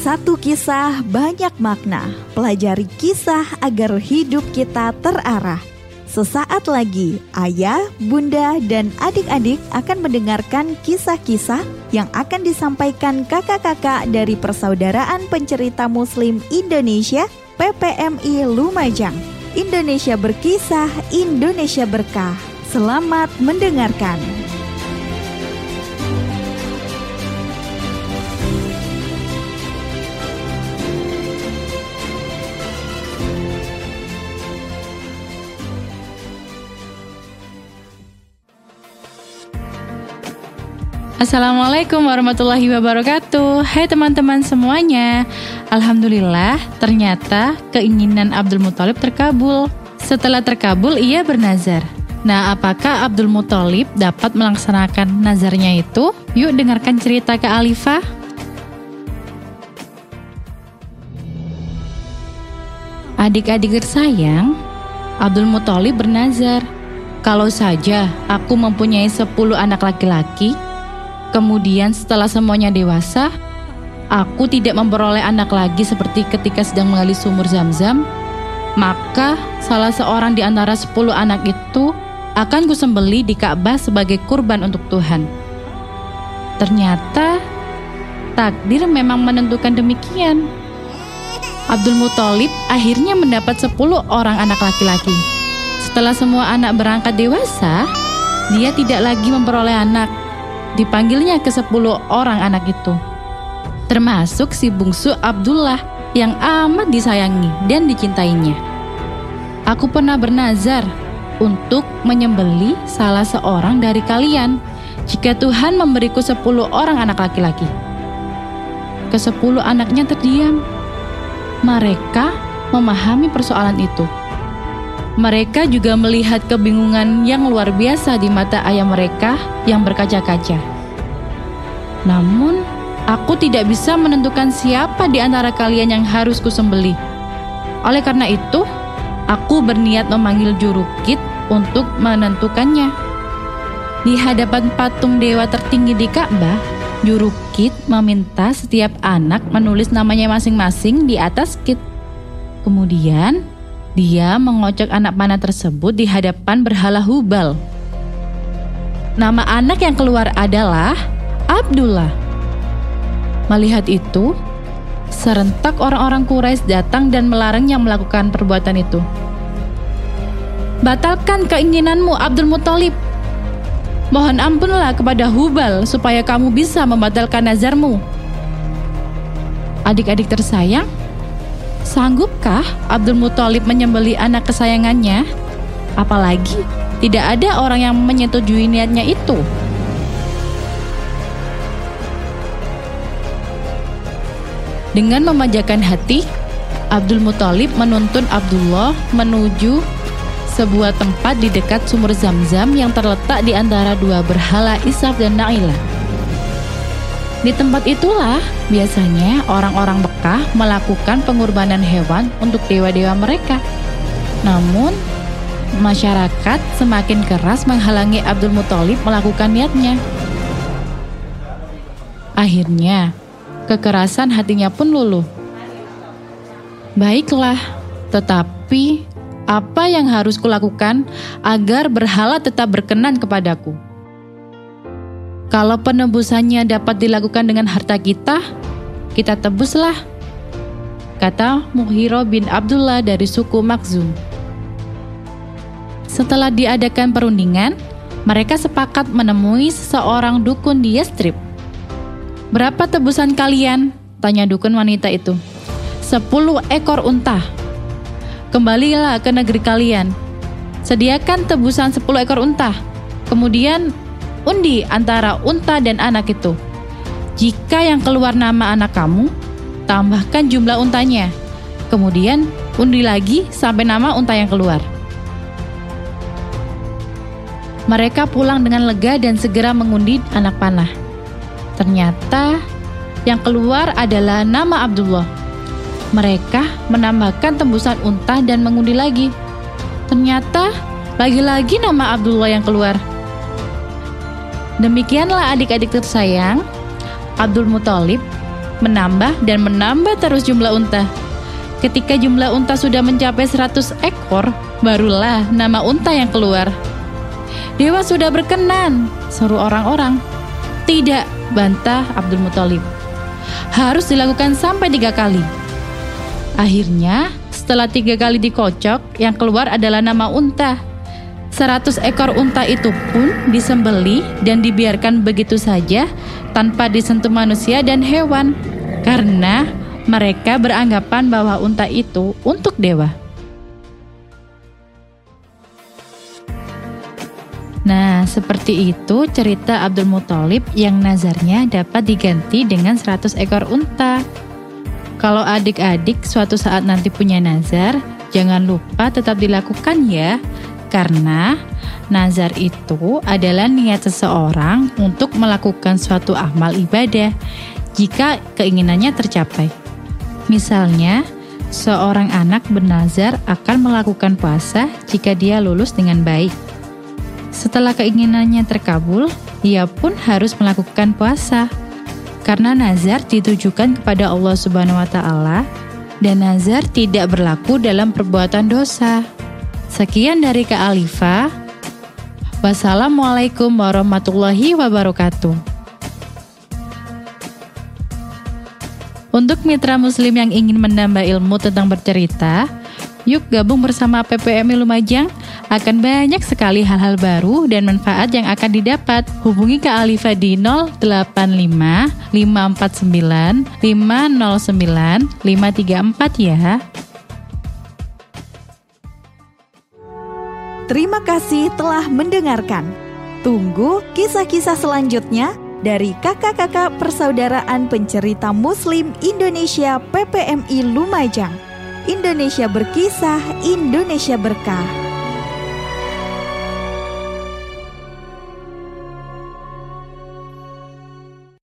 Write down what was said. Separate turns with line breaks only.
satu kisah banyak makna. Pelajari kisah agar hidup kita terarah. Sesaat lagi, ayah, bunda, dan adik-adik akan mendengarkan kisah-kisah yang akan disampaikan kakak-kakak dari Persaudaraan Pencerita Muslim Indonesia PPMI Lumajang. Indonesia berkisah, Indonesia berkah. Selamat mendengarkan.
Assalamualaikum warahmatullahi wabarakatuh. Hai teman-teman semuanya. Alhamdulillah ternyata keinginan Abdul Muthalib terkabul. Setelah terkabul ia bernazar. Nah apakah Abdul Muthalib dapat melaksanakan nazarnya itu? Yuk dengarkan cerita ke Alifah Adik-adik tersayang, Abdul Muthalib bernazar, kalau saja aku mempunyai 10 anak laki-laki, Kemudian setelah semuanya dewasa, aku tidak memperoleh anak lagi seperti ketika sedang mengali sumur zam-zam, maka salah seorang di antara sepuluh anak itu akan kusembeli di Ka'bah sebagai kurban untuk Tuhan. Ternyata takdir memang menentukan demikian. Abdul Muthalib akhirnya mendapat sepuluh orang anak laki-laki. Setelah semua anak berangkat dewasa, dia tidak lagi memperoleh anak dipanggilnya ke sepuluh orang anak itu. Termasuk si bungsu Abdullah yang amat disayangi dan dicintainya. Aku pernah bernazar untuk menyembeli salah seorang dari kalian jika Tuhan memberiku sepuluh orang anak laki-laki. Kesepuluh anaknya terdiam. Mereka memahami persoalan itu. Mereka juga melihat kebingungan yang luar biasa di mata ayah mereka yang berkaca-kaca. Namun, aku tidak bisa menentukan siapa di antara kalian yang harus kusembeli. Oleh karena itu, aku berniat memanggil jurukit untuk menentukannya. Di hadapan patung dewa tertinggi di Ka'bah, jurukit meminta setiap anak menulis namanya masing-masing di atas kit. Kemudian, dia mengocok anak panah tersebut di hadapan berhala Hubal. Nama anak yang keluar adalah Abdullah. Melihat itu, serentak orang-orang Quraisy datang dan melarangnya melakukan perbuatan itu. Batalkan keinginanmu Abdul Muthalib. Mohon ampunlah kepada Hubal supaya kamu bisa membatalkan nazarmu. Adik-adik tersayang, Sanggupkah Abdul Muthalib menyembeli anak kesayangannya? Apalagi tidak ada orang yang menyetujui niatnya itu. Dengan memanjakan hati, Abdul Muthalib menuntun Abdullah menuju sebuah tempat di dekat sumur Zam-Zam yang terletak di antara dua berhala Isaf dan Na'ilah. Di tempat itulah biasanya orang-orang Mekah melakukan pengorbanan hewan untuk dewa-dewa mereka. Namun, masyarakat semakin keras menghalangi Abdul Muthalib melakukan niatnya. Akhirnya, kekerasan hatinya pun luluh. Baiklah, tetapi apa yang harus kulakukan agar berhala tetap berkenan kepadaku? Kalau penebusannya dapat dilakukan dengan harta kita, kita tebuslah. Kata Muhiro bin Abdullah dari suku Makzum. Setelah diadakan perundingan, mereka sepakat menemui seseorang dukun di Yastrib. Berapa tebusan kalian? Tanya dukun wanita itu. Sepuluh ekor unta. Kembalilah ke negeri kalian. Sediakan tebusan sepuluh ekor unta. Kemudian undi antara unta dan anak itu. Jika yang keluar nama anak kamu, tambahkan jumlah untanya. Kemudian undi lagi sampai nama unta yang keluar. Mereka pulang dengan lega dan segera mengundi anak panah. Ternyata yang keluar adalah nama Abdullah. Mereka menambahkan tembusan unta dan mengundi lagi. Ternyata lagi-lagi nama Abdullah yang keluar. Demikianlah adik-adik tersayang, Abdul Muthalib menambah dan menambah terus jumlah unta. Ketika jumlah unta sudah mencapai 100 ekor, barulah nama unta yang keluar. Dewa sudah berkenan, seru orang-orang. Tidak, bantah Abdul Muthalib. Harus dilakukan sampai tiga kali. Akhirnya, setelah tiga kali dikocok, yang keluar adalah nama unta. Seratus ekor unta itu pun disembeli dan dibiarkan begitu saja tanpa disentuh manusia dan hewan. Karena mereka beranggapan bahwa unta itu untuk dewa. Nah, seperti itu cerita Abdul Muthalib yang nazarnya dapat diganti dengan 100 ekor unta. Kalau adik-adik suatu saat nanti punya nazar, jangan lupa tetap dilakukan ya, karena nazar itu adalah niat seseorang untuk melakukan suatu amal ibadah jika keinginannya tercapai. Misalnya, seorang anak bernazar akan melakukan puasa jika dia lulus dengan baik. Setelah keinginannya terkabul, ia pun harus melakukan puasa. Karena nazar ditujukan kepada Allah Subhanahu wa taala dan nazar tidak berlaku dalam perbuatan dosa. Sekian dari Kak Alifa. Wassalamualaikum warahmatullahi wabarakatuh. Untuk mitra muslim yang ingin menambah ilmu tentang bercerita, yuk gabung bersama PPMI Lumajang. Akan banyak sekali hal-hal baru dan manfaat yang akan didapat. Hubungi Kak Alifa di 085 549 509 534 ya.
Terima kasih telah mendengarkan. Tunggu kisah-kisah selanjutnya dari kakak-kakak persaudaraan pencerita Muslim Indonesia PPMI Lumajang. Indonesia berkisah, Indonesia berkah.